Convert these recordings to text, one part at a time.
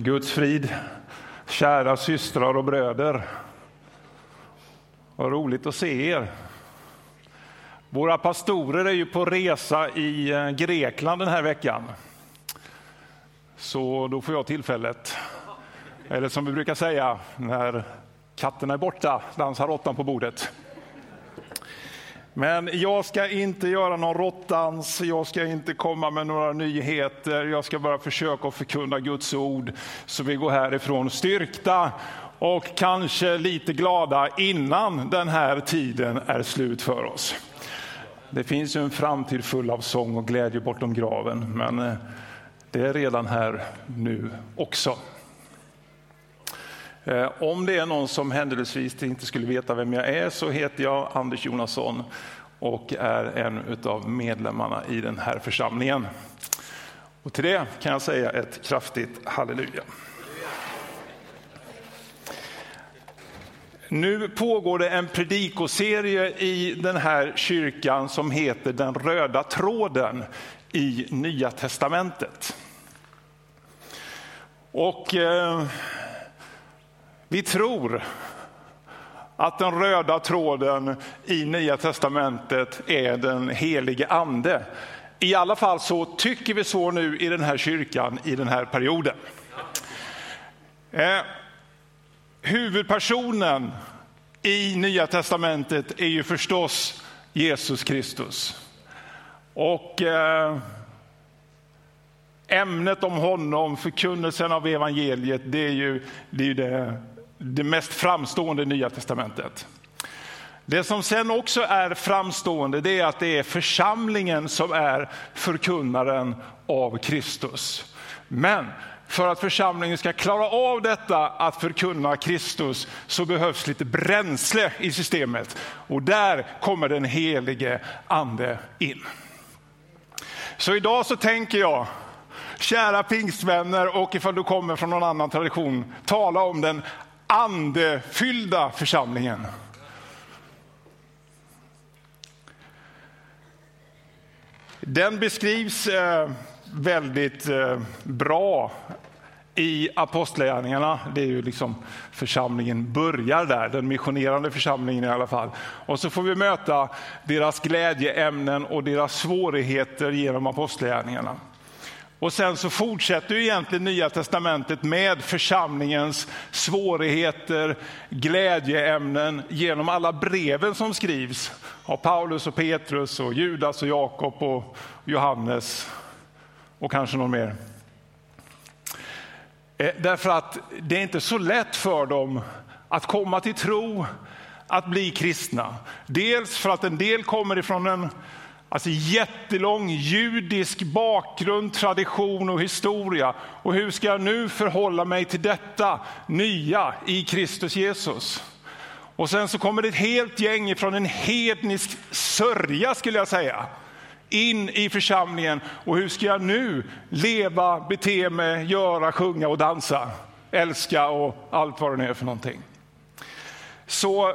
Guds frid, kära systrar och bröder. Vad roligt att se er. Våra pastorer är ju på resa i eh, Grekland den här veckan. Så då får jag tillfället, eller som vi brukar säga, när katten är borta dansar råttan på bordet. Men jag ska inte göra någon råttdans, jag ska inte komma med några nyheter, jag ska bara försöka förkunna Guds ord så vi går härifrån styrkta och kanske lite glada innan den här tiden är slut för oss. Det finns ju en framtid full av sång och glädje bortom graven, men eh, det är redan här nu också. Eh, om det är någon som händelsevis inte skulle veta vem jag är så heter jag Anders Jonasson och är en av medlemmarna i den här församlingen. Och till det kan jag säga ett kraftigt halleluja. Nu pågår det en predikoserie i den här kyrkan som heter Den röda tråden i Nya testamentet. Och eh, vi tror att den röda tråden i Nya testamentet är den helige ande. I alla fall så tycker vi så nu i den här kyrkan i den här perioden. Eh, huvudpersonen i Nya testamentet är ju förstås Jesus Kristus. Och eh, ämnet om honom, förkunnelsen av evangeliet, det är ju det, är det, det mest framstående i Nya testamentet. Det som sen också är framstående det är att det är församlingen som är förkunnaren av Kristus. Men för att församlingen ska klara av detta att förkunna Kristus så behövs lite bränsle i systemet och där kommer den helige ande in. Så idag så tänker jag, kära pingstvänner och ifall du kommer från någon annan tradition, tala om den andefyllda församlingen. Den beskrivs eh, väldigt eh, bra i Apostlagärningarna. Det är ju liksom församlingen börjar där, den missionerande församlingen i alla fall. Och så får vi möta deras glädjeämnen och deras svårigheter genom Apostlagärningarna. Och sen så fortsätter ju egentligen Nya Testamentet med församlingens svårigheter, glädjeämnen genom alla breven som skrivs av Paulus och Petrus och Judas och Jakob och Johannes och kanske någon mer. Eh, därför att det är inte så lätt för dem att komma till tro, att bli kristna. Dels för att en del kommer ifrån en alltså jättelång judisk bakgrund, tradition och historia. Och hur ska jag nu förhålla mig till detta nya i Kristus Jesus? Och sen så kommer det ett helt gäng från en hednisk sörja skulle jag säga in i församlingen och hur ska jag nu leva, bete mig, göra, sjunga och dansa, älska och allt vad det nu är för någonting. Så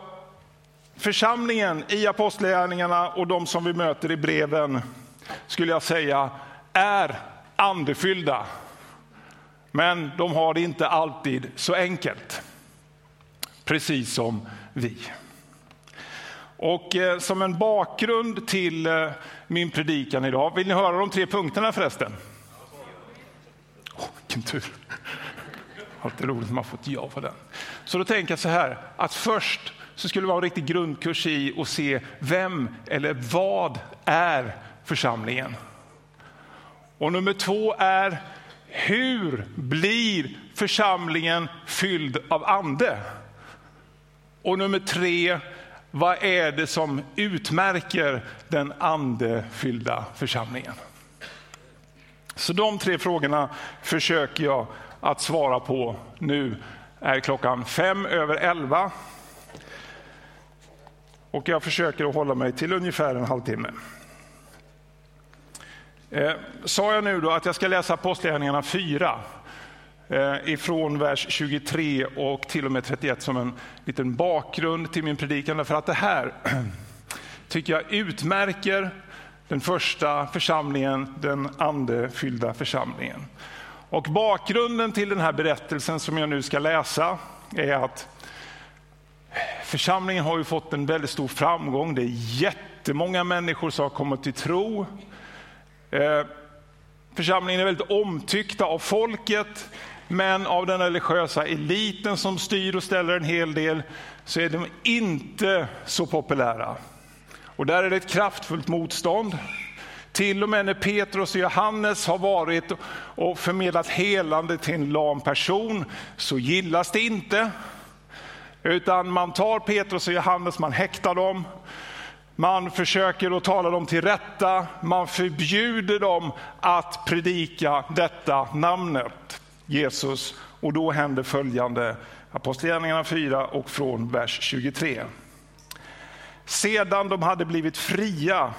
församlingen i apostlagärningarna och de som vi möter i breven skulle jag säga är andefyllda. Men de har det inte alltid så enkelt. Precis som vi. Och eh, som en bakgrund till eh, min predikan idag, vill ni höra de tre punkterna förresten? Oh, vilken tur! Alltid roligt när man får ett ja på den. Så då tänker jag så här, att först så skulle det vara en riktig grundkurs i att se vem eller vad är församlingen? Och nummer två är hur blir församlingen fylld av ande? Och nummer tre, vad är det som utmärker den andefyllda församlingen? Så de tre frågorna försöker jag att svara på. Nu är klockan fem över elva. Och jag försöker att hålla mig till ungefär en halvtimme. Eh, sa jag nu då att jag ska läsa Apostlagärningarna 4? Eh, ifrån vers 23 och till och med 31 som en liten bakgrund till min predikan. För att det här tycker jag utmärker den första församlingen, den andefyllda församlingen. Och bakgrunden till den här berättelsen som jag nu ska läsa är att församlingen har ju fått en väldigt stor framgång. Det är jättemånga människor som har kommit till tro. Eh, församlingen är väldigt omtyckta av folket, men av den religiösa eliten som styr och ställer en hel del så är de inte så populära. Och där är det ett kraftfullt motstånd. Till och med när Petrus och Johannes har varit och förmedlat helande till en lam person så gillas det inte. Utan man tar Petrus och Johannes, man häktar dem, man försöker att tala dem till rätta, man förbjuder dem att predika detta namnet, Jesus. Och då händer följande, Apostlagärningarna 4 och från vers 23. Sedan de hade blivit fria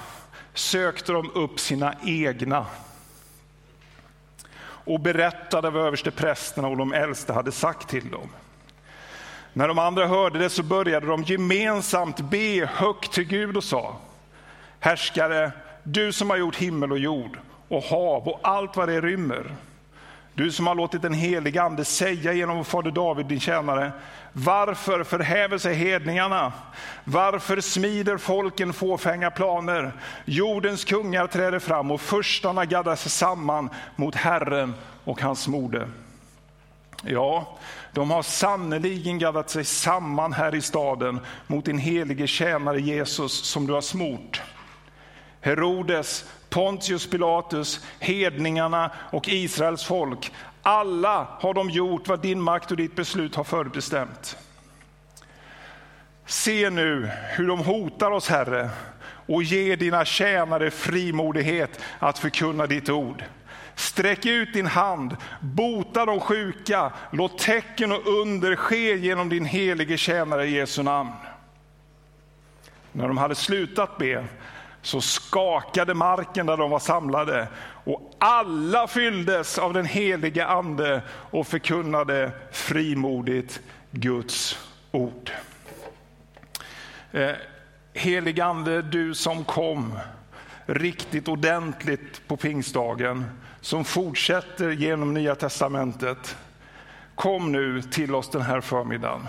sökte de upp sina egna och berättade vad översteprästerna och de äldste hade sagt till dem. När de andra hörde det så började de gemensamt be högt till Gud och sa, Härskare, du som har gjort himmel och jord och hav och allt vad det rymmer. Du som har låtit den helige ande säga genom fader David, din tjänare, varför förhäver sig hedningarna? Varför smider folken fåfänga planer? Jordens kungar träder fram och förstarna gaddar sig samman mot Herren och hans mode. Ja, de har sannerligen gaddat sig samman här i staden mot din helige tjänare Jesus som du har smort. Herodes, Pontius Pilatus, hedningarna och Israels folk. Alla har de gjort vad din makt och ditt beslut har förutbestämt. Se nu hur de hotar oss, Herre, och ge dina tjänare frimodighet att förkunna ditt ord. Sträck ut din hand, bota de sjuka, låt tecken och under ske genom din helige tjänare Jesu namn. När de hade slutat be så skakade marken där de var samlade och alla fylldes av den helige ande och förkunnade frimodigt Guds ord. Eh, Helig ande, du som kom riktigt ordentligt på pingstdagen, som fortsätter genom Nya testamentet. Kom nu till oss den här förmiddagen.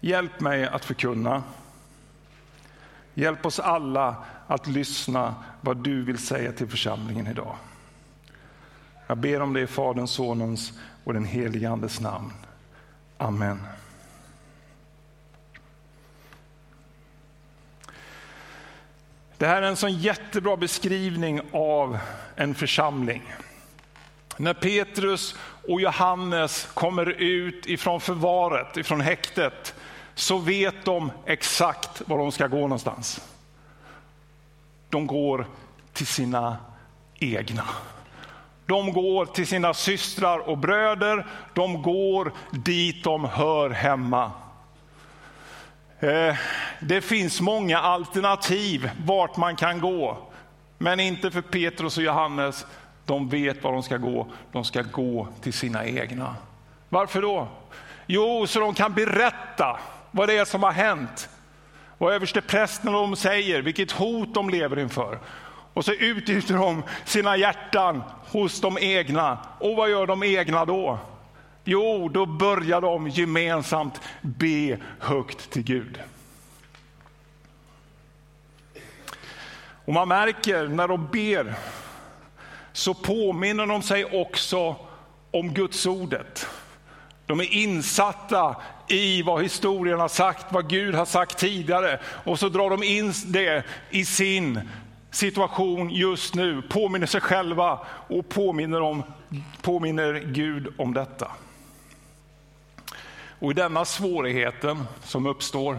Hjälp mig att förkunna. Hjälp oss alla att lyssna vad du vill säga till församlingen idag. Jag ber om det i Faderns, Sonens och den helige Andes namn. Amen. Det här är en sån jättebra beskrivning av en församling. När Petrus och Johannes kommer ut ifrån förvaret, ifrån häktet, så vet de exakt var de ska gå någonstans. De går till sina egna. De går till sina systrar och bröder, de går dit de hör hemma. Eh, det finns många alternativ vart man kan gå, men inte för Petrus och Johannes. De vet var de ska gå. De ska gå till sina egna. Varför då? Jo, så de kan berätta vad det är som har hänt. Vad översteprästen de säger, vilket hot de lever inför. Och så utgjuter de sina hjärtan hos de egna. Och vad gör de egna då? Jo, då börjar de gemensamt be högt till Gud. Och man märker när de ber så påminner de sig också om Guds ordet. De är insatta i vad historien har sagt, vad Gud har sagt tidigare och så drar de in det i sin situation just nu, påminner sig själva och påminner, om, påminner Gud om detta. Och i denna svårigheten som uppstår,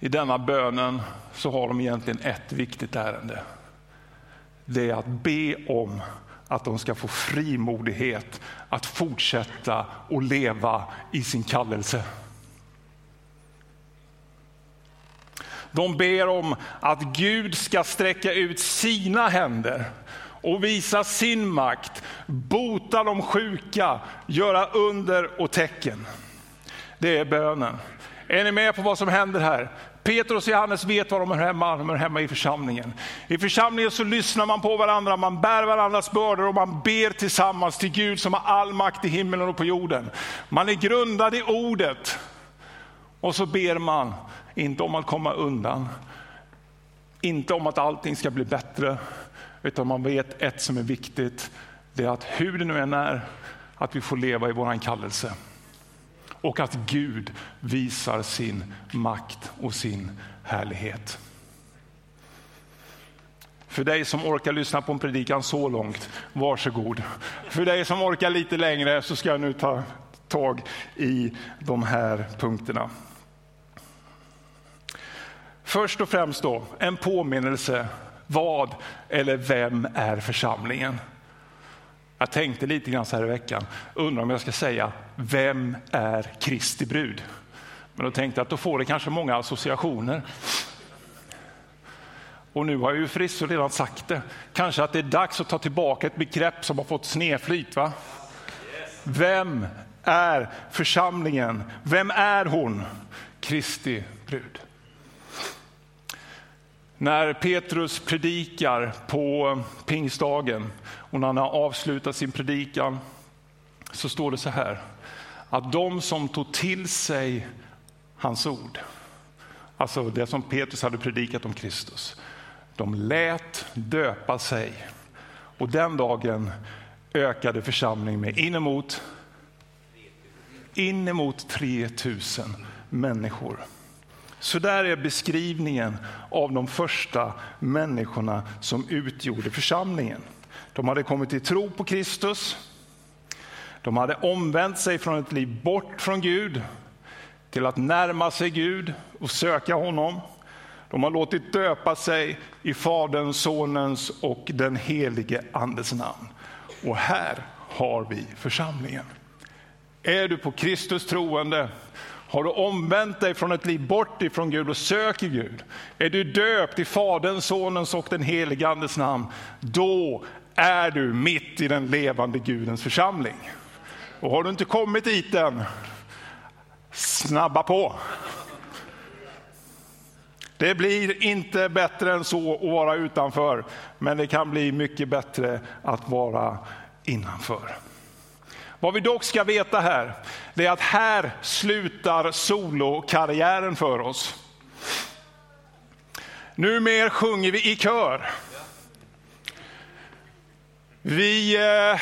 i denna bönen, så har de egentligen ett viktigt ärende. Det är att be om att de ska få frimodighet att fortsätta och leva i sin kallelse. De ber om att Gud ska sträcka ut sina händer och visa sin makt, bota de sjuka, göra under och tecken. Det är bönen. Är ni med på vad som händer här? Petrus och Johannes vet var de är hemma, de är hemma i församlingen. I församlingen så lyssnar man på varandra, man bär varandras bördor och man ber tillsammans till Gud som har all makt i himlen och på jorden. Man är grundad i ordet och så ber man, inte om att komma undan, inte om att allting ska bli bättre, utan man vet ett som är viktigt, det är att hur det nu än är, att vi får leva i våran kallelse och att Gud visar sin makt och sin härlighet. För dig som orkar lyssna på en predikan så långt, varsågod. För dig som orkar lite längre så ska jag nu ta tag i de här punkterna. Först och främst då, en påminnelse. Vad eller vem är församlingen? Jag tänkte lite grann så här i veckan, undrar om jag ska säga, vem är Kristi brud? Men då tänkte jag att då får det kanske många associationer. Och nu har jag ju Frisso redan sagt det, kanske att det är dags att ta tillbaka ett begrepp som har fått snedflyt. Va? Vem är församlingen? Vem är hon? Kristi brud. När Petrus predikar på pingstdagen och när han har avslutat sin predikan så står det så här, att de som tog till sig hans ord, alltså det som Petrus hade predikat om Kristus, de lät döpa sig. Och den dagen ökade församlingen med inemot, inemot 3000 människor. Så där är beskrivningen av de första människorna som utgjorde församlingen. De hade kommit till tro på Kristus. De hade omvänt sig från ett liv bort från Gud till att närma sig Gud och söka honom. De har låtit döpa sig i Faderns, Sonens och den helige Andes namn. Och här har vi församlingen. Är du på Kristus troende har du omvänt dig från ett liv bort ifrån Gud och söker Gud, är du döpt i Faderns, Sonens och den helige Andes namn, då är du mitt i den levande Gudens församling. Och har du inte kommit dit än, snabba på. Det blir inte bättre än så att vara utanför, men det kan bli mycket bättre att vara innanför. Vad vi dock ska veta här, det är att här slutar solokarriären för oss. Numer sjunger vi i kör. Vi eh,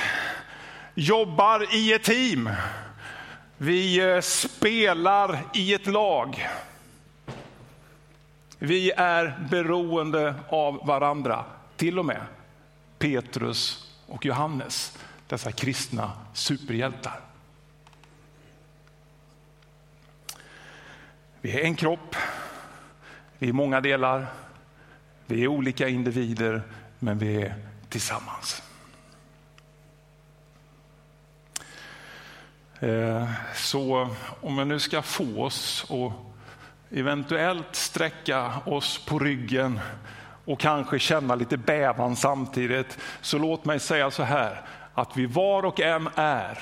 jobbar i ett team. Vi eh, spelar i ett lag. Vi är beroende av varandra, till och med Petrus och Johannes dessa kristna superhjältar. Vi är en kropp, vi är många delar, vi är olika individer, men vi är tillsammans. Eh, så om jag nu ska få oss att eventuellt sträcka oss på ryggen och kanske känna lite bävan samtidigt, så låt mig säga så här, att vi var och en är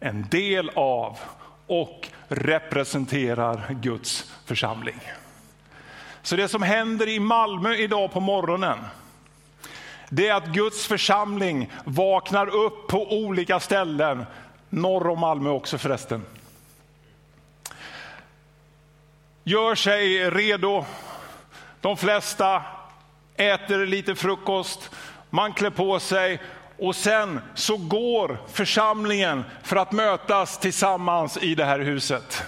en del av och representerar Guds församling. Så det som händer i Malmö idag på morgonen, det är att Guds församling vaknar upp på olika ställen, norr om Malmö också förresten. Gör sig redo. De flesta äter lite frukost, man klär på sig och sen så går församlingen för att mötas tillsammans i det här huset.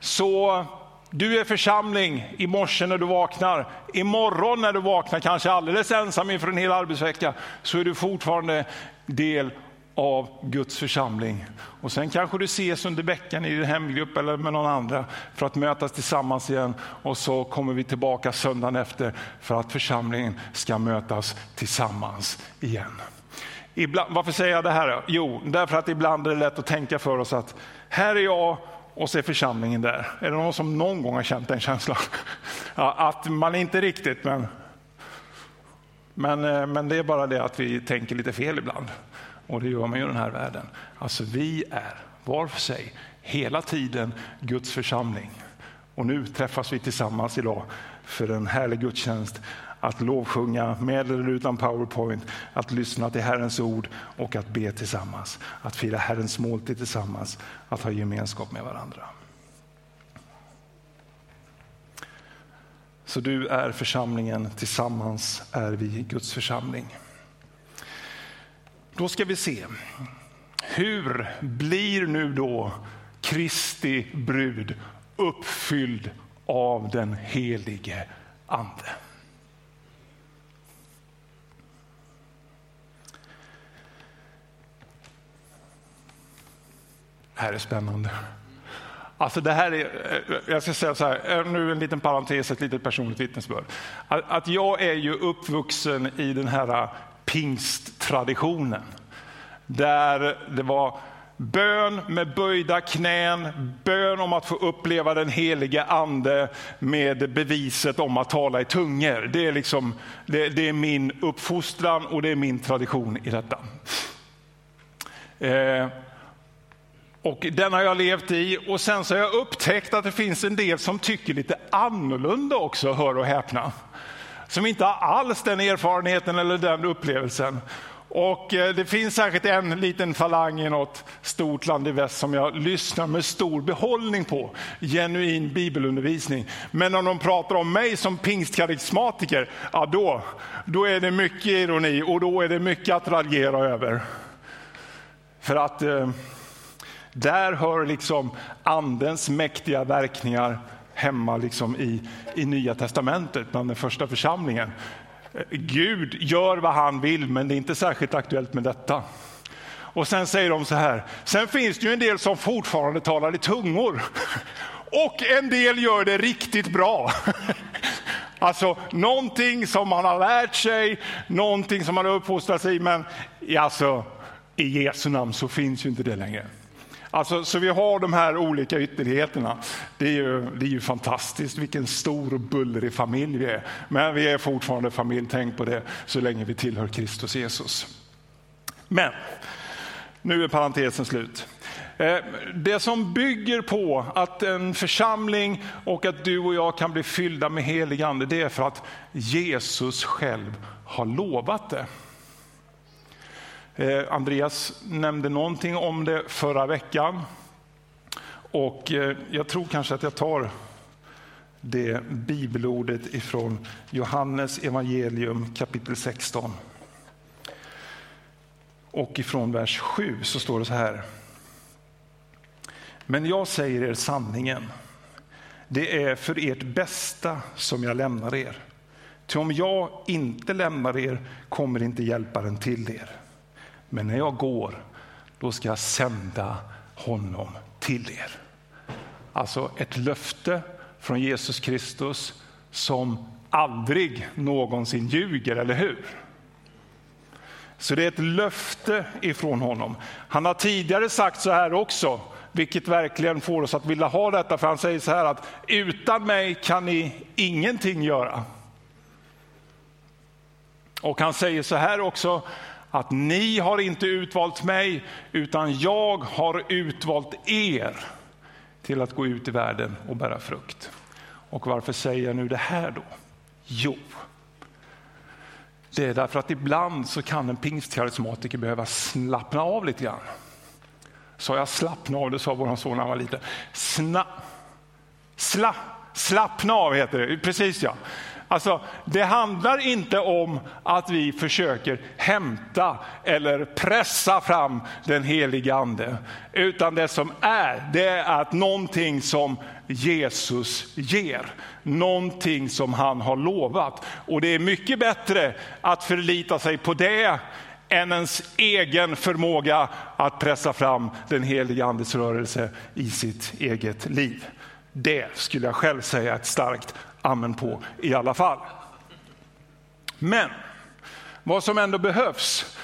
Så du är församling i morse när du vaknar. Imorgon när du vaknar, kanske alldeles ensam inför en hel arbetsvecka, så är du fortfarande del av Guds församling. Och sen kanske du ses under veckan i din hemgrupp eller med någon andra för att mötas tillsammans igen. Och så kommer vi tillbaka söndagen efter för att församlingen ska mötas tillsammans igen. Ibland, varför säger jag det här? Jo, därför att ibland är det lätt att tänka för oss att här är jag och så är församlingen där. Är det någon som någon gång har känt den känslan? Ja, att man inte riktigt, men, men, eh, men det är bara det att vi tänker lite fel ibland. Och det gör man ju i den här världen. Alltså vi är var för sig hela tiden Guds församling. Och nu träffas vi tillsammans idag för en härlig gudstjänst att lovsjunga med eller utan powerpoint, att lyssna till Herrens ord och att be tillsammans. Att fira Herrens måltid tillsammans, att ha gemenskap med varandra. Så du är församlingen, tillsammans är vi Guds församling. Då ska vi se, hur blir nu då Kristi brud uppfylld av den helige Ande? Det här är spännande. Alltså det här är, eh, jag ska säga så här, eh, nu en liten parentes, ett litet personligt vittnesbörd. Att jag är ju uppvuxen i den här eh, pingst... Traditionen Där det var bön med böjda knän, bön om att få uppleva den heliga ande med beviset om att tala i tungor. Det är, liksom, det, det är min uppfostran och det är min tradition i detta. Eh, och den har jag levt i och sen så har jag upptäckt att det finns en del som tycker lite annorlunda också, hör och häpna. Som inte har alls den erfarenheten eller den upplevelsen. Och eh, det finns säkert en liten falang i något stort land i väst som jag lyssnar med stor behållning på, genuin bibelundervisning. Men om de pratar om mig som pingstkarismatiker, ja då, då är det mycket ironi och då är det mycket att raljera över. För att eh, där hör liksom andens mäktiga verkningar hemma liksom i, i Nya Testamentet, bland den första församlingen. Gud gör vad han vill, men det är inte särskilt aktuellt med detta. Och sen säger de så här, sen finns det ju en del som fortfarande talar i tungor. Och en del gör det riktigt bra. Alltså någonting som man har lärt sig, någonting som man har uppfostrat sig i, men alltså, i Jesu namn så finns ju inte det längre. Alltså, så vi har de här olika ytterligheterna. Det är, ju, det är ju fantastiskt vilken stor och bullrig familj vi är. Men vi är fortfarande familj, tänk på det, så länge vi tillhör Kristus Jesus. Men nu är parentesen slut. Eh, det som bygger på att en församling och att du och jag kan bli fyllda med helig ande, det är för att Jesus själv har lovat det. Eh, Andreas nämnde någonting om det förra veckan. Och eh, jag tror kanske att jag tar det bibelordet ifrån Johannes evangelium kapitel 16. Och ifrån vers 7 så står det så här. Men jag säger er sanningen. Det är för ert bästa som jag lämnar er. Ty om jag inte lämnar er kommer inte hjälparen till er. Men när jag går, då ska jag sända honom till er. Alltså ett löfte från Jesus Kristus som aldrig någonsin ljuger, eller hur? Så det är ett löfte ifrån honom. Han har tidigare sagt så här också, vilket verkligen får oss att vilja ha detta, för han säger så här att utan mig kan ni ingenting göra. Och han säger så här också, att ni har inte utvalt mig, utan jag har utvalt er till att gå ut i världen och bära frukt. Och varför säger jag nu det här då? Jo, det är därför att ibland så kan en pingstkarismatiker behöva slappna av lite grann. Sa jag slappna av, det sa vår son när han var liten. Sna, sla, slappna av heter det, precis ja. Alltså, det handlar inte om att vi försöker hämta eller pressa fram den heliga ande. Utan det som är, det är att någonting som Jesus ger. Någonting som han har lovat. Och det är mycket bättre att förlita sig på det än ens egen förmåga att pressa fram den heliga andes rörelse i sitt eget liv. Det skulle jag själv säga är ett starkt amen på i alla fall. Men vad som ändå behövs,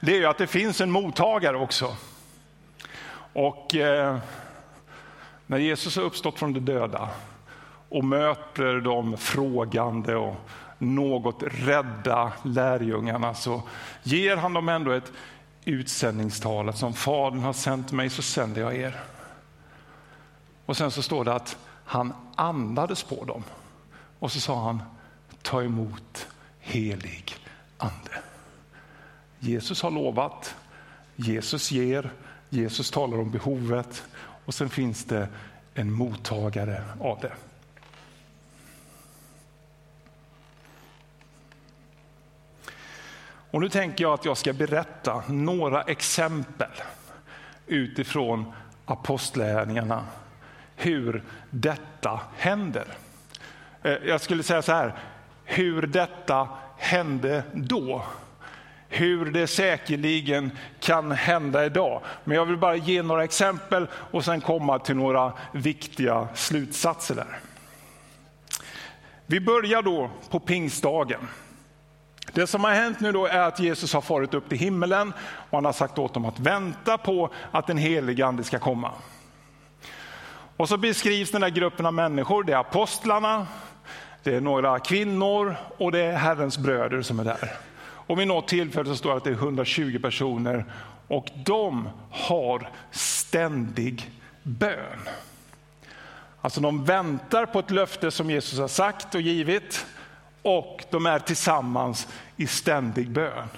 det är att det finns en mottagare också. Och eh, när Jesus har uppstått från de döda och möter de frågande och något rädda lärjungarna så ger han dem ändå ett utsändningstal. Att som Fadern har sänt mig så sänder jag er. Och sen så står det att han andades på dem. Och så sa han, ta emot helig ande. Jesus har lovat, Jesus ger, Jesus talar om behovet. Och sen finns det en mottagare av det. Och nu tänker jag att jag ska berätta några exempel utifrån apostlärningarna hur detta händer. Eh, jag skulle säga så här, hur detta hände då. Hur det säkerligen kan hända idag. Men jag vill bara ge några exempel och sen komma till några viktiga slutsatser där. Vi börjar då på pingstdagen. Det som har hänt nu då är att Jesus har farit upp till himmelen och han har sagt åt dem att vänta på att den helige ande ska komma. Och så beskrivs den där gruppen av människor, det är apostlarna, det är några kvinnor och det är Herrens bröder som är där. Och vid något tillfälle så står det att det är 120 personer och de har ständig bön. Alltså de väntar på ett löfte som Jesus har sagt och givit och de är tillsammans i ständig bön.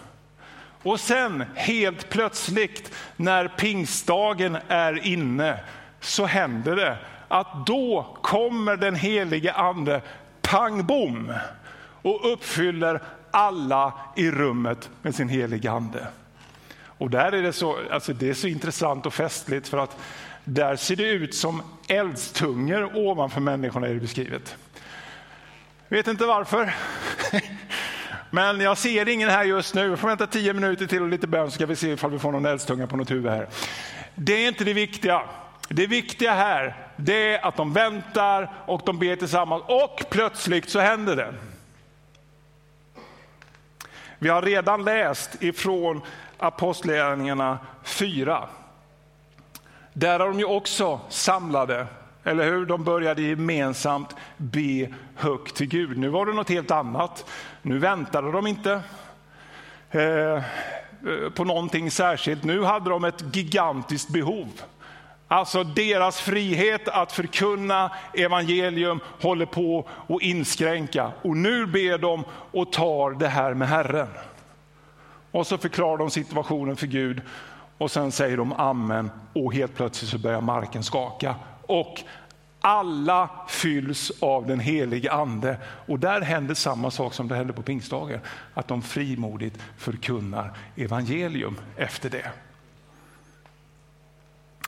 Och sen helt plötsligt när pingstdagen är inne så händer det att då kommer den helige ande pang bom och uppfyller alla i rummet med sin heliga ande. Och där är det så, alltså det är så intressant och festligt för att där ser det ut som eldstungor ovanför människorna är det beskrivet. Vet inte varför. Men jag ser ingen här just nu. Vi får vänta tio minuter till och lite bön så ska vi se ifall vi får någon eldstunga på något huvud här. Det är inte det viktiga. Det viktiga här det är att de väntar och de ber tillsammans och plötsligt så händer det. Vi har redan läst ifrån Apostlagärningarna 4. Där är de ju också samlade eller hur? De började gemensamt be högt till Gud. Nu var det något helt annat. Nu väntade de inte eh, på någonting särskilt. Nu hade de ett gigantiskt behov. Alltså deras frihet att förkunna evangelium håller på att inskränka. Och nu ber de och tar det här med Herren. Och så förklarar de situationen för Gud och sen säger de amen och helt plötsligt så börjar marken skaka och alla fylls av den helige ande. Och där händer samma sak som det hände på pingstdagen, att de frimodigt förkunnar evangelium efter det.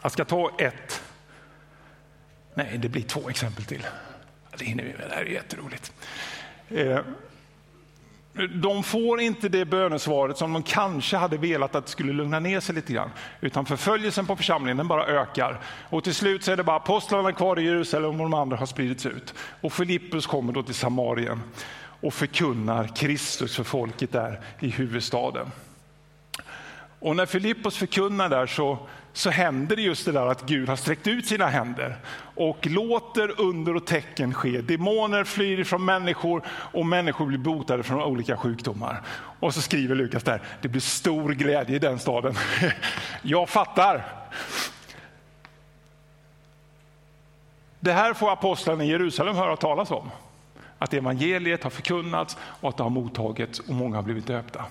Jag ska ta ett, nej det blir två exempel till. Det hinner vi med, det här är jätteroligt. Eh, de får inte det bönesvaret som de kanske hade velat att det skulle lugna ner sig lite grann. Utan förföljelsen på församlingen den bara ökar. Och till slut så är det bara apostlarna kvar i Jerusalem och de andra har spridits ut. Och Filippus kommer då till Samarien och förkunnar Kristus för folket där i huvudstaden. Och när Filippos förkunnar där så, så händer det just det där att Gud har sträckt ut sina händer och låter under och tecken ske. Demoner flyr ifrån människor och människor blir botade från olika sjukdomar. Och så skriver Lukas där, det blir stor glädje i den staden. Jag fattar. Det här får apostlarna i Jerusalem höra talas om. Att evangeliet har förkunnats och att det har mottagits och många har blivit döpta.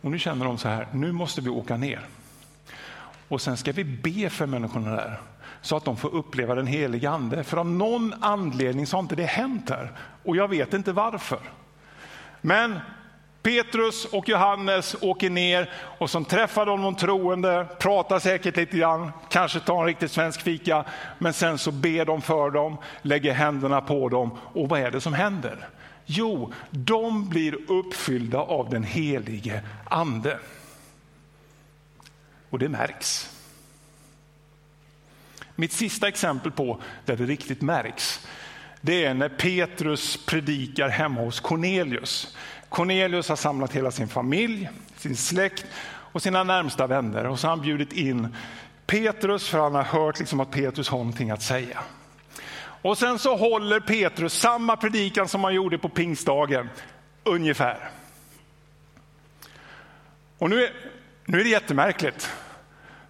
Och nu känner de så här, nu måste vi åka ner. Och sen ska vi be för människorna där så att de får uppleva den heliga ande. För av någon anledning så har inte det hänt här och jag vet inte varför. Men Petrus och Johannes åker ner och som träffar de någon troende, pratar säkert lite grann, kanske tar en riktigt svensk fika, men sen så ber de för dem, lägger händerna på dem och vad är det som händer? Jo, de blir uppfyllda av den helige ande. Och det märks. Mitt sista exempel på där det riktigt märks, det är när Petrus predikar hemma hos Cornelius. Cornelius har samlat hela sin familj, sin släkt och sina närmsta vänner och så har han bjudit in Petrus för han har hört liksom att Petrus har någonting att säga. Och sen så håller Petrus samma predikan som han gjorde på pingstdagen, ungefär. Och nu är, nu är det jättemärkligt.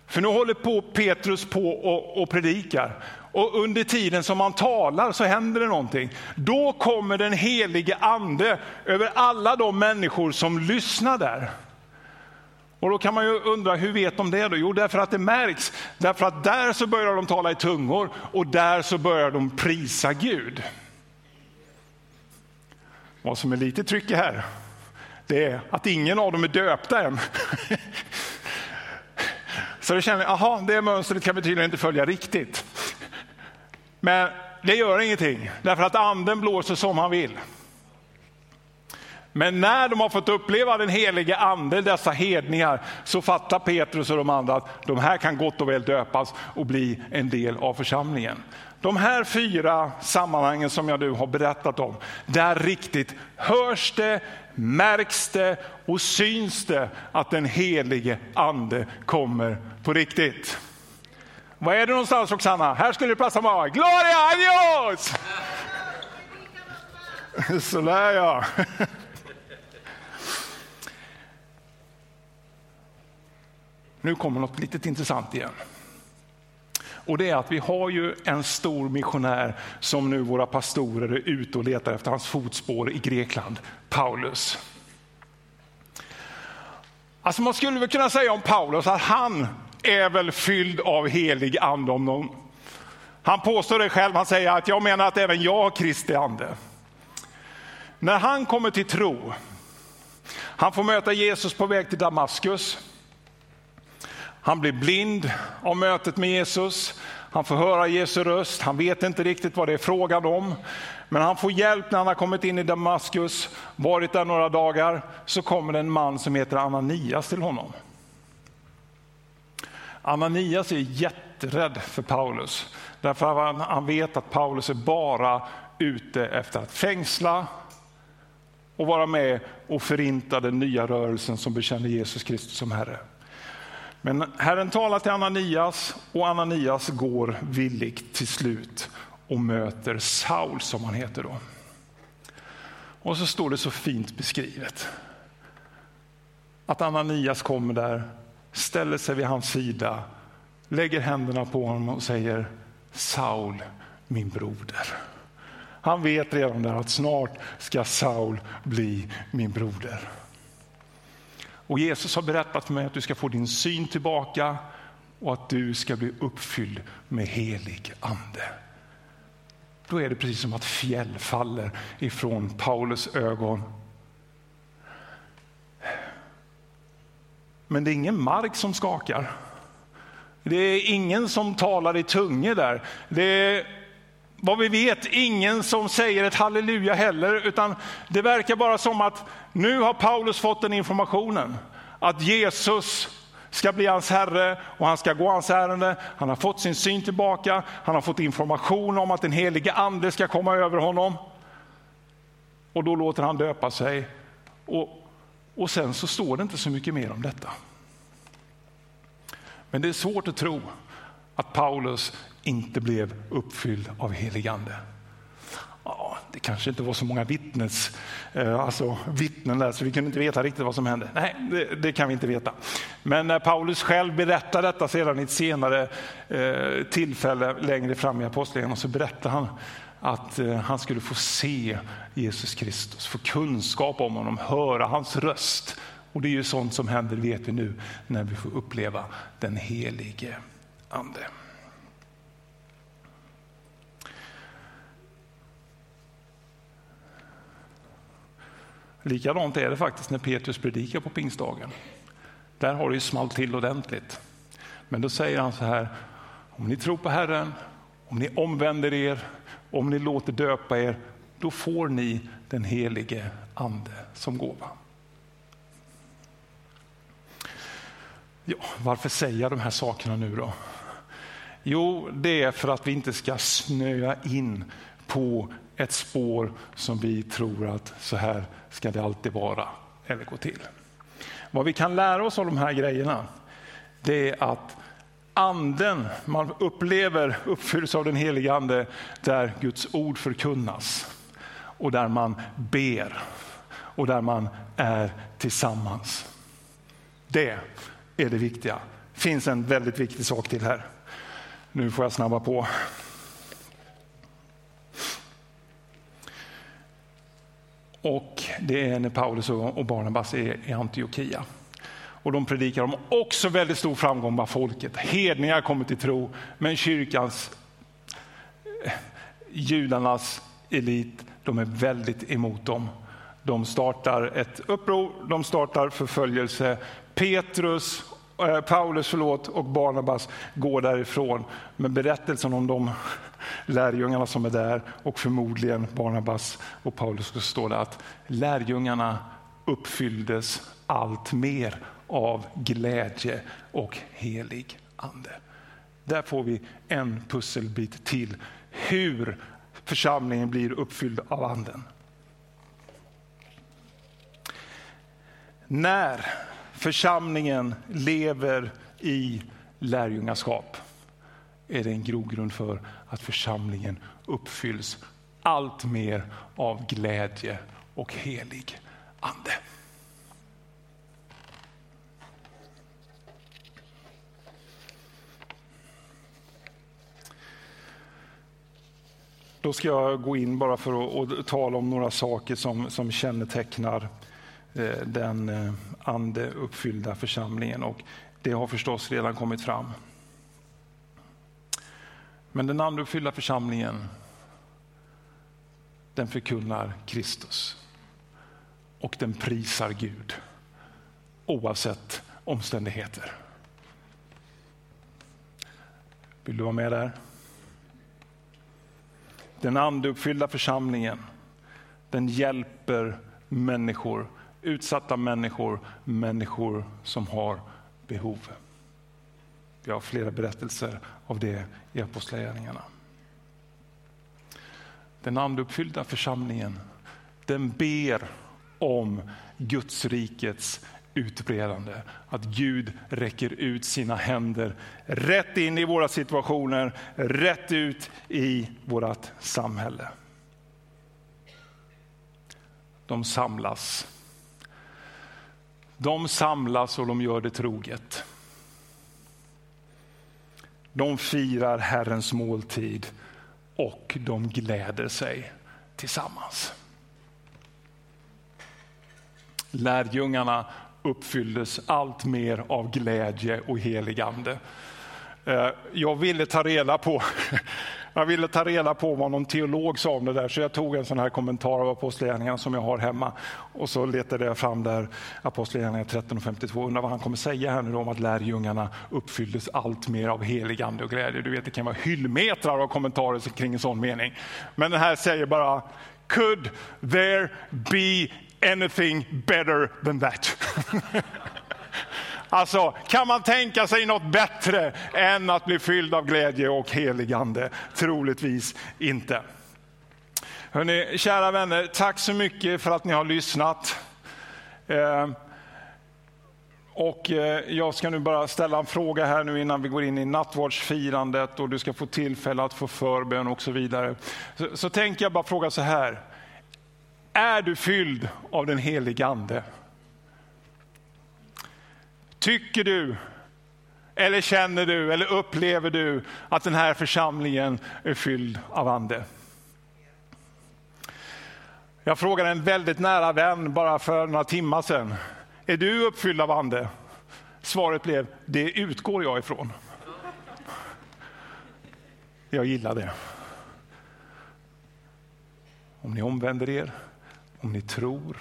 För nu håller på Petrus på och, och predikar. och under tiden som han talar så händer det någonting. Då kommer den helige ande över alla de människor som lyssnar där. Och då kan man ju undra, hur vet de det då? Jo, därför att det märks. Därför att där så börjar de tala i tungor och där så börjar de prisa Gud. Vad som är lite tryck här, det är att ingen av dem är döpta än. Så då känner jag, aha, det mönstret kan vi tydligen inte följa riktigt. Men det gör ingenting, därför att anden blåser som han vill. Men när de har fått uppleva den helige ande, dessa hedningar, så fattar Petrus och de andra att de här kan gott och väl döpas och bli en del av församlingen. De här fyra sammanhangen som jag nu har berättat om, där riktigt hörs det, märks det och syns det att den helige ande kommer på riktigt. Var är du någonstans Roxanna? Här skulle det passa bra. Gloria adios! Sådär ja. Nu kommer något litet intressant igen. Och det är att vi har ju en stor missionär som nu våra pastorer är ute och letar efter hans fotspår i Grekland, Paulus. Alltså man skulle väl kunna säga om Paulus att han är väl fylld av helig ande om någon. Han påstår det själv, han säger att jag menar att även jag har Kristi ande. När han kommer till tro, han får möta Jesus på väg till Damaskus. Han blir blind av mötet med Jesus. Han får höra Jesu röst. Han vet inte riktigt vad det är frågan om. Men han får hjälp när han har kommit in i Damaskus, varit där några dagar. Så kommer det en man som heter Ananias till honom. Ananias är jätterädd för Paulus. Därför att han vet att Paulus är bara ute efter att fängsla och vara med och förinta den nya rörelsen som bekänner Jesus Kristus som Herre. Men Herren talar till Ananias och Ananias går villigt till slut och möter Saul som han heter då. Och så står det så fint beskrivet att Ananias kommer där, ställer sig vid hans sida, lägger händerna på honom och säger Saul, min broder. Han vet redan där att snart ska Saul bli min broder. Och Jesus har berättat för mig att du ska få din syn tillbaka och att du ska bli uppfylld med helig ande. Då är det precis som att fjäll faller ifrån Paulus ögon. Men det är ingen mark som skakar. Det är ingen som talar i tungor där. Det är vad vi vet ingen som säger ett halleluja heller, utan det verkar bara som att nu har Paulus fått den informationen att Jesus ska bli hans herre och han ska gå hans ärende. Han har fått sin syn tillbaka, han har fått information om att den helige ande ska komma över honom. Och då låter han döpa sig. Och, och sen så står det inte så mycket mer om detta. Men det är svårt att tro att Paulus inte blev uppfylld av helig ande. Ja, det kanske inte var så många vittnes, eh, alltså vittnen där, så vi kunde inte veta riktigt vad som hände. Nej, det, det kan vi inte veta. Men när Paulus själv berättar detta sedan i ett senare eh, tillfälle längre fram i Apostlagärningarna så berättar han att eh, han skulle få se Jesus Kristus, få kunskap om honom, höra hans röst. Och det är ju sånt som händer, vet vi nu, när vi får uppleva den helige Ande. Likadant är det faktiskt när Petrus predikar på pingstdagen. Där har det ju smalt till ordentligt. Men då säger han så här, om ni tror på Herren, om ni omvänder er, om ni låter döpa er, då får ni den helige ande som gåva. Ja, varför säger jag de här sakerna nu då? Jo, det är för att vi inte ska snöa in på ett spår som vi tror att så här ska det alltid vara eller gå till. Vad vi kan lära oss av de här grejerna, det är att anden, man upplever uppfylls av den heliga ande där Guds ord förkunnas och där man ber och där man är tillsammans. Det är det viktiga. Det finns en väldigt viktig sak till här. Nu får jag snabba på. Och det är när Paulus och Barnabas är i Antiochia. Och de predikar om också väldigt stor framgång bland folket. Hedningar kommer till tro, men kyrkans, eh, judarnas elit, de är väldigt emot dem. De startar ett uppror, de startar förföljelse. Petrus, eh, Paulus förlåt, och Barnabas går därifrån. Men berättelsen om de lärjungarna som är där och förmodligen Barnabas och Paulus så står det att lärjungarna uppfylldes allt mer av glädje och helig ande. Där får vi en pusselbit till hur församlingen blir uppfylld av anden. När församlingen lever i lärjungaskap är det en grogrund för att församlingen uppfylls allt mer av glädje och helig ande. Då ska jag gå in bara för att, tala om några saker som, som kännetecknar eh, Eh, den eh, andeuppfyllda församlingen. Och det har förstås redan kommit fram. Men den andeuppfyllda församlingen den förkunnar Kristus och den prisar Gud oavsett omständigheter. Vill du vara med där? Den andeuppfyllda församlingen, den hjälper människor, utsatta människor, människor som har behov. Vi har flera berättelser av det i Apostlagärningarna. Den andeuppfyllda församlingen, den ber om Guds rikets utbredande. Att Gud räcker ut sina händer rätt in i våra situationer, rätt ut i vårt samhälle. De samlas. De samlas och de gör det troget. De firar Herrens måltid och de gläder sig tillsammans. Lärjungarna uppfylldes allt mer av glädje och heligande. Eh, jag ville ta reda på jag ville ta reda på vad någon teolog sa om det där, så jag tog en sån här kommentar av Apostlagärningarna som jag har hemma. Och så letade jag fram där Apostlagärningarna 13 och 52. Undrar vad han kommer säga här nu om att lärjungarna uppfylldes allt mer av heligande och glädje. Du vet, det kan vara hyllmetrar av kommentarer kring en sån mening. Men den här säger bara, could there be anything better than that. Alltså, kan man tänka sig något bättre än att bli fylld av glädje och heligande? Troligtvis inte. Hörrni, kära vänner, tack så mycket för att ni har lyssnat. Eh, och eh, jag ska nu bara ställa en fråga här nu innan vi går in i nattvardsfirandet och du ska få tillfälle att få förbön och så vidare. Så, så tänker jag bara fråga så här. Är du fylld av den helige Ande? Tycker du, eller känner du, eller upplever du att den här församlingen är fylld av Ande? Jag frågade en väldigt nära vän bara för några timmar sedan. Är du uppfylld av Ande? Svaret blev, det utgår jag ifrån. Jag gillar det. Om ni omvänder er om ni tror,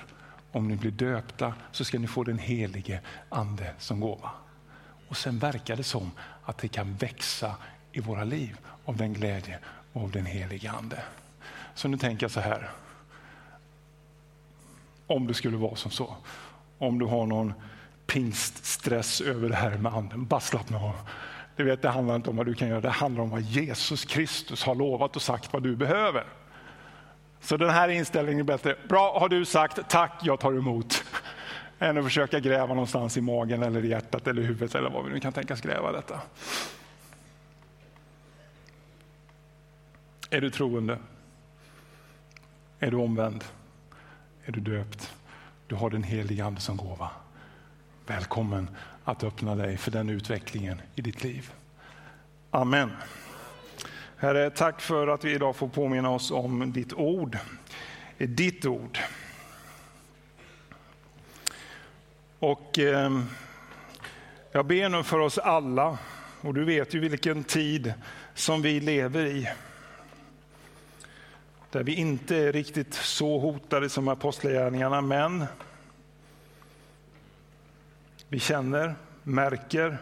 om ni blir döpta, så ska ni få den helige ande som gåva. Och sen verkar det som att det kan växa i våra liv av den glädje och av den helige ande. Så nu tänker jag så här. Om det skulle vara som så, om du har någon pingststress över det här med anden, bara slappna av. Du vet, det handlar inte om vad du kan göra, det handlar om vad Jesus Kristus har lovat och sagt vad du behöver. Så den här inställningen är bättre. Bra, har du sagt tack, jag tar emot. Än att försöka gräva någonstans i magen eller i hjärtat eller i huvudet eller vad vi nu kan tänkas gräva detta. Är du troende? Är du omvänd? Är du döpt? Du har den helige Ande som gåva. Välkommen att öppna dig för den utvecklingen i ditt liv. Amen. Herre, tack för att vi idag får påminna oss om ditt ord. Ditt ord. Och eh, jag ber nu för oss alla, och du vet ju vilken tid som vi lever i. Där vi inte är riktigt så hotade som apostlagärningarna, men vi känner, märker,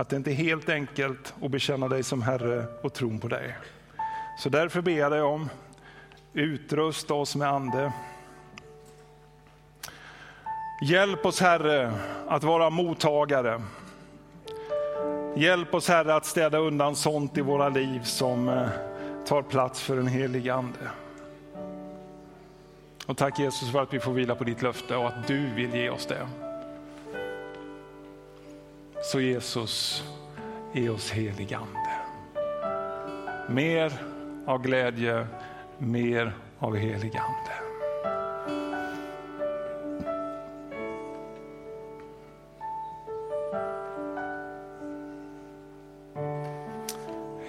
att det inte är helt enkelt att bekänna dig som Herre och tron på dig. Så därför ber jag dig om, utrusta oss med ande. Hjälp oss Herre att vara mottagare. Hjälp oss Herre att städa undan sånt i våra liv som eh, tar plats för den helige Ande. Och tack Jesus för att vi får vila på ditt löfte och att du vill ge oss det. Så Jesus, ge oss helig Ande. Mer av glädje, mer av helig Ande.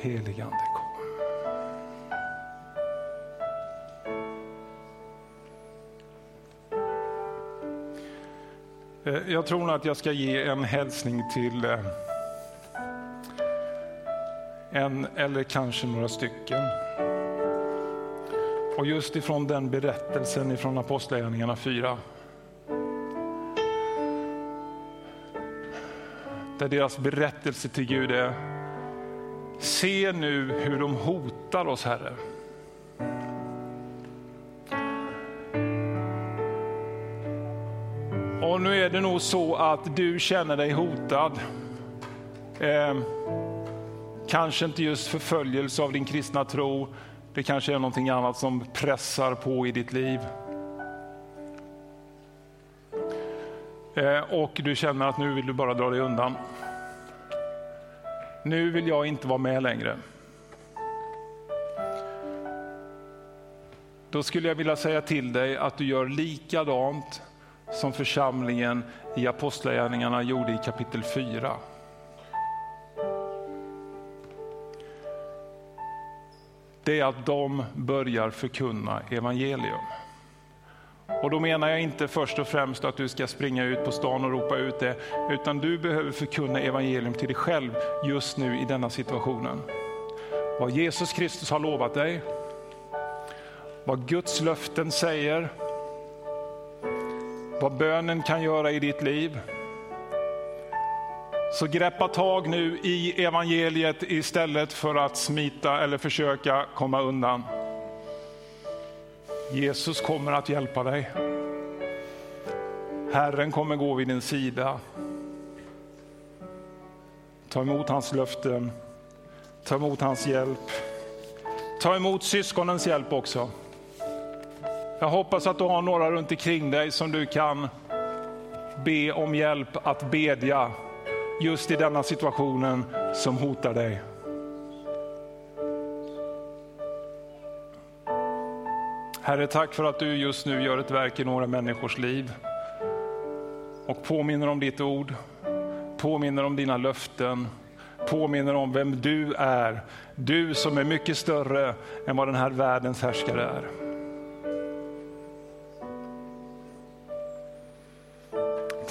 Helig Ande Eh, jag tror nog att jag ska ge en hälsning till eh, en eller kanske några stycken. Och just ifrån den berättelsen ifrån Apostlagärningarna 4. Där deras berättelse till Gud är, se nu hur de hotar oss Herre. Så att du känner dig hotad. Eh, kanske inte just förföljelse av din kristna tro. Det kanske är någonting annat som pressar på i ditt liv. Eh, och du känner att nu vill du bara dra dig undan. Nu vill jag inte vara med längre. Då skulle jag vilja säga till dig att du gör likadant som församlingen i Apostlagärningarna gjorde i kapitel 4. Det är att de börjar förkunna evangelium. Och då menar jag inte först och främst att du ska springa ut på stan och ropa ut det, utan du behöver förkunna evangelium till dig själv just nu i denna situationen. Vad Jesus Kristus har lovat dig, vad Guds löften säger, vad bönen kan göra i ditt liv. Så greppa tag nu i evangeliet istället för att smita eller försöka komma undan. Jesus kommer att hjälpa dig. Herren kommer gå vid din sida. Ta emot hans löften, ta emot hans hjälp. Ta emot syskonens hjälp också. Jag hoppas att du har några runt omkring dig som du kan be om hjälp att bedja just i denna situationen som hotar dig. Herre, tack för att du just nu gör ett verk i några människors liv och påminner om ditt ord, påminner om dina löften, påminner om vem du är. Du som är mycket större än vad den här världens härskare är.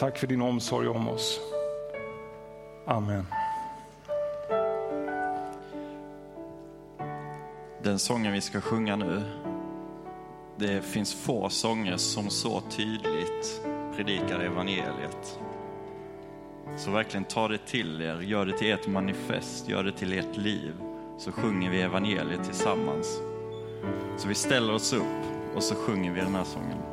Tack för din omsorg om oss. Amen. Den sången vi ska sjunga nu, det finns få sånger som så tydligt predikar evangeliet. Så verkligen ta det till er, gör det till ert manifest, gör det till ert liv. Så sjunger vi evangeliet tillsammans. Så vi ställer oss upp och så sjunger vi den här sången.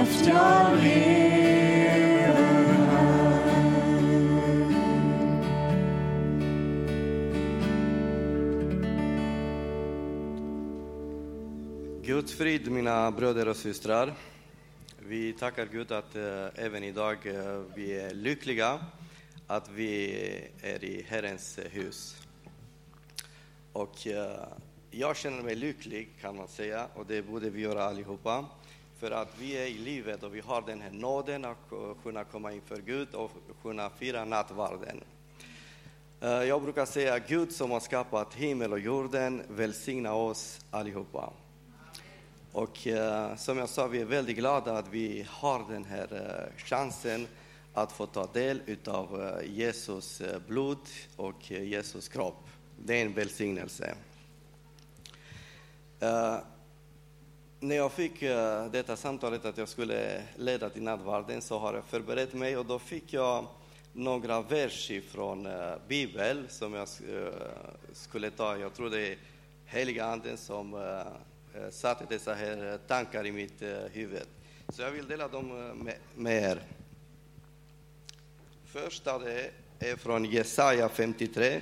Kraft jag lever här. Guds frid, mina bröder och systrar. Vi tackar Gud att äh, även idag äh, vi är lyckliga att vi är i Herrens hus. Och äh, jag känner mig lycklig kan man säga och det borde vi göra allihopa. För att vi är i livet och vi har den här nåden att kunna komma inför Gud och kunna fira nattvarden. Eh, jag brukar säga Gud som har skapat himmel och jorden välsigna oss allihopa. Och eh, som jag sa, vi är väldigt glada att vi har den här eh, chansen att få ta del av eh, Jesus eh, blod och eh, Jesus kropp. Det är en välsignelse. Eh, när jag fick eh, detta samtalet att jag skulle leda till nattvarden så har jag förberett mig och då fick jag några verser från eh, Bibeln som jag eh, skulle ta. Jag tror det är heliga anden som eh, eh, satte dessa här tankar i mitt huvud. Så jag vill dela dem med, med er. Första det är från Jesaja 53